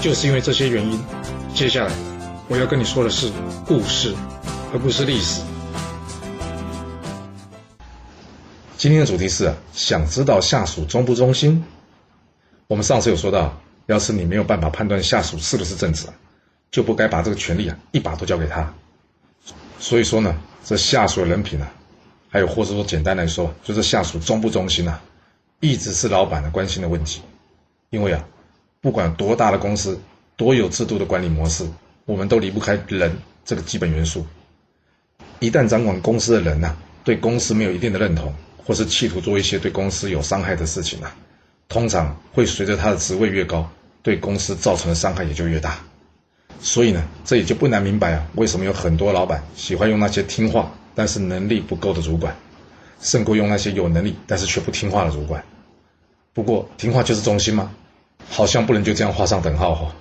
就是因为这些原因，接下来我要跟你说的是故事，而不是历史。今天的主题是想知道下属忠不忠心。我们上次有说到，要是你没有办法判断下属是不是正直，就不该把这个权利啊一把都交给他。所以说呢，这下属的人品啊，还有或者说简单来说，就是下属忠不忠心啊，一直是老板的关心的问题。因为啊。不管多大的公司，多有制度的管理模式，我们都离不开人这个基本元素。一旦掌管公司的人呐，对公司没有一定的认同，或是企图做一些对公司有伤害的事情啊，通常会随着他的职位越高，对公司造成的伤害也就越大。所以呢，这也就不难明白啊，为什么有很多老板喜欢用那些听话但是能力不够的主管，胜过用那些有能力但是却不听话的主管。不过，听话就是忠心吗？好像不能就这样画上等号哈。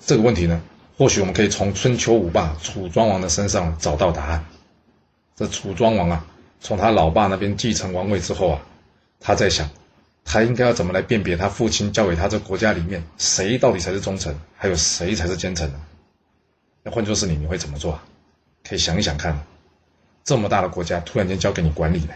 这个问题呢，或许我们可以从春秋五霸楚庄王的身上找到答案。这楚庄王啊，从他老爸那边继承王位之后啊，他在想，他应该要怎么来辨别他父亲交给他这国家里面谁到底才是忠臣，还有谁才是奸臣呢？那换作是你，你会怎么做？可以想一想看。这么大的国家突然间交给你管理了，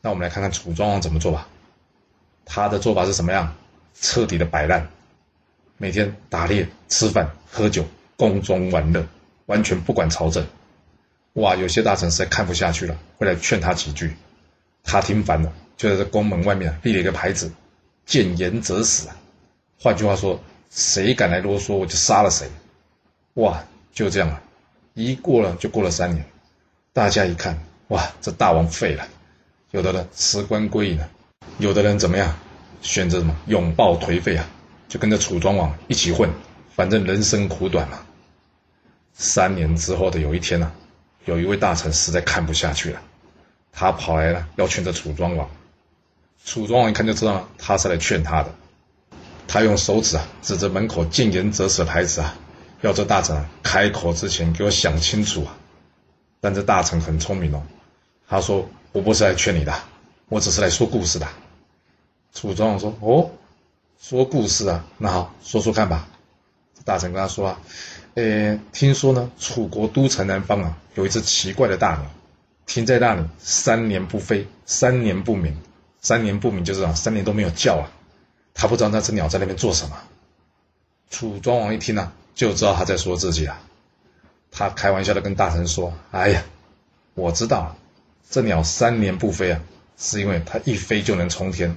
那我们来看看楚庄王怎么做吧。他的做法是什么样？彻底的摆烂，每天打猎、吃饭、喝酒、宫中玩乐，完全不管朝政。哇，有些大臣实在看不下去了，会来劝他几句。他听烦了，就在这宫门外面立了一个牌子：“见言者死。”，换句话说，谁敢来啰嗦，我就杀了谁。哇，就这样啊，一过了就过了三年。大家一看，哇，这大王废了，有的人辞官归隐了，有的人怎么样？选择什么拥抱颓废啊，就跟着楚庄王一起混，反正人生苦短嘛。三年之后的有一天呢，有一位大臣实在看不下去了，他跑来了要劝这楚庄王。楚庄王一看就知道他是来劝他的，他用手指啊指着门口“见言则死”的牌子啊，要这大臣开口之前给我想清楚啊。但这大臣很聪明哦，他说：“我不是来劝你的，我只是来说故事的。”楚庄王说：“哦，说故事啊，那好，说说看吧。”大臣跟他说：“啊，呃，听说呢，楚国都城南方啊，有一只奇怪的大鸟，停在那里三年不飞，三年不鸣。三年不鸣就是啊，三年都没有叫啊。他不知道那只鸟在那边做什么。”楚庄王一听呢，就知道他在说自己啊。他开玩笑的跟大臣说：“哎呀，我知道，这鸟三年不飞啊，是因为它一飞就能冲天。”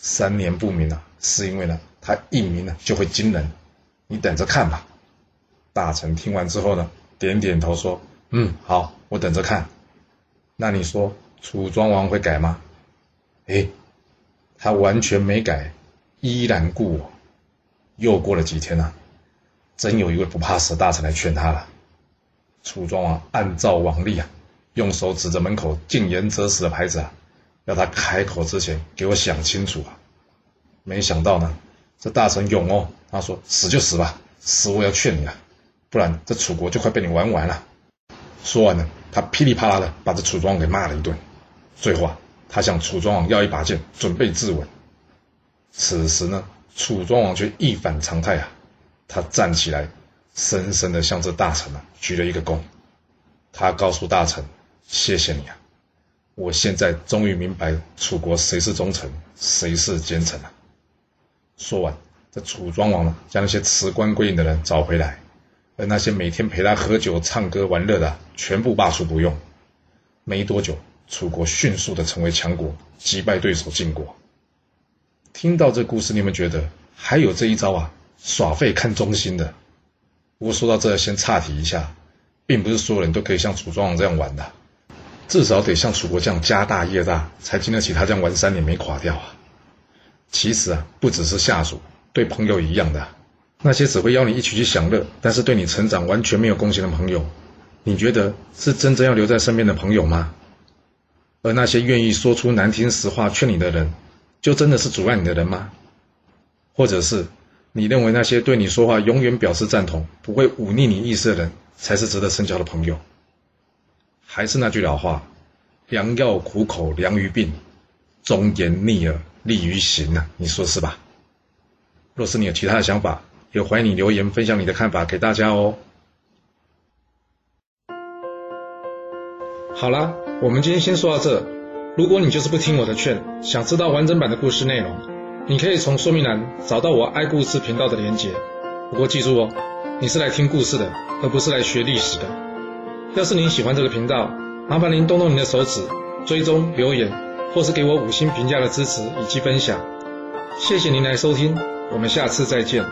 三年不鸣啊，是因为呢，他一鸣呢就会惊人，你等着看吧。大臣听完之后呢，点点头说：“嗯，好，我等着看。”那你说楚庄王会改吗？哎，他完全没改，依然故我。又过了几天呢，真有一位不怕死的大臣来劝他了。楚庄王按照往例啊，用手指着门口“禁言则死”的牌子啊。要他开口之前给我想清楚啊！没想到呢，这大臣勇哦，他说死就死吧，死我要劝你啊，不然这楚国就快被你玩完了。说完呢，他噼里啪啦的把这楚庄王给骂了一顿。最后啊，他向楚庄王要一把剑，准备自刎。此时呢，楚庄王却一反常态啊，他站起来，深深的向这大臣啊鞠了一个躬。他告诉大臣：“谢谢你啊。”我现在终于明白楚国谁是忠臣，谁是奸臣了。说完，这楚庄王呢，将那些辞官归隐的人找回来，而那些每天陪他喝酒、唱歌、玩乐的，全部罢黜不用。没多久，楚国迅速的成为强国，击败对手晋国。听到这故事，你们觉得还有这一招啊？耍废看忠心的。不过说到这，先岔题一下，并不是所有人都可以像楚庄王这样玩的。至少得像楚国这样家大业大，才经得起他这样玩三年没垮掉啊！其实啊，不只是下属，对朋友一样的。那些只会邀你一起去享乐，但是对你成长完全没有贡献的朋友，你觉得是真正要留在身边的朋友吗？而那些愿意说出难听实话劝你的人，就真的是阻碍你的人吗？或者是你认为那些对你说话永远表示赞同、不会忤逆你意思的人，才是值得深交的朋友？还是那句老话，良药苦口良于病，忠言逆耳利于行啊？你说是吧？若是你有其他的想法，也欢迎你留言分享你的看法给大家哦。好啦，我们今天先说到这。如果你就是不听我的劝，想知道完整版的故事内容，你可以从说明栏找到我爱故事频道的连结。不过记住哦，你是来听故事的，而不是来学历史的。要是您喜欢这个频道，麻烦您动动您的手指，追踪、留言，或是给我五星评价的支持以及分享。谢谢您来收听，我们下次再见。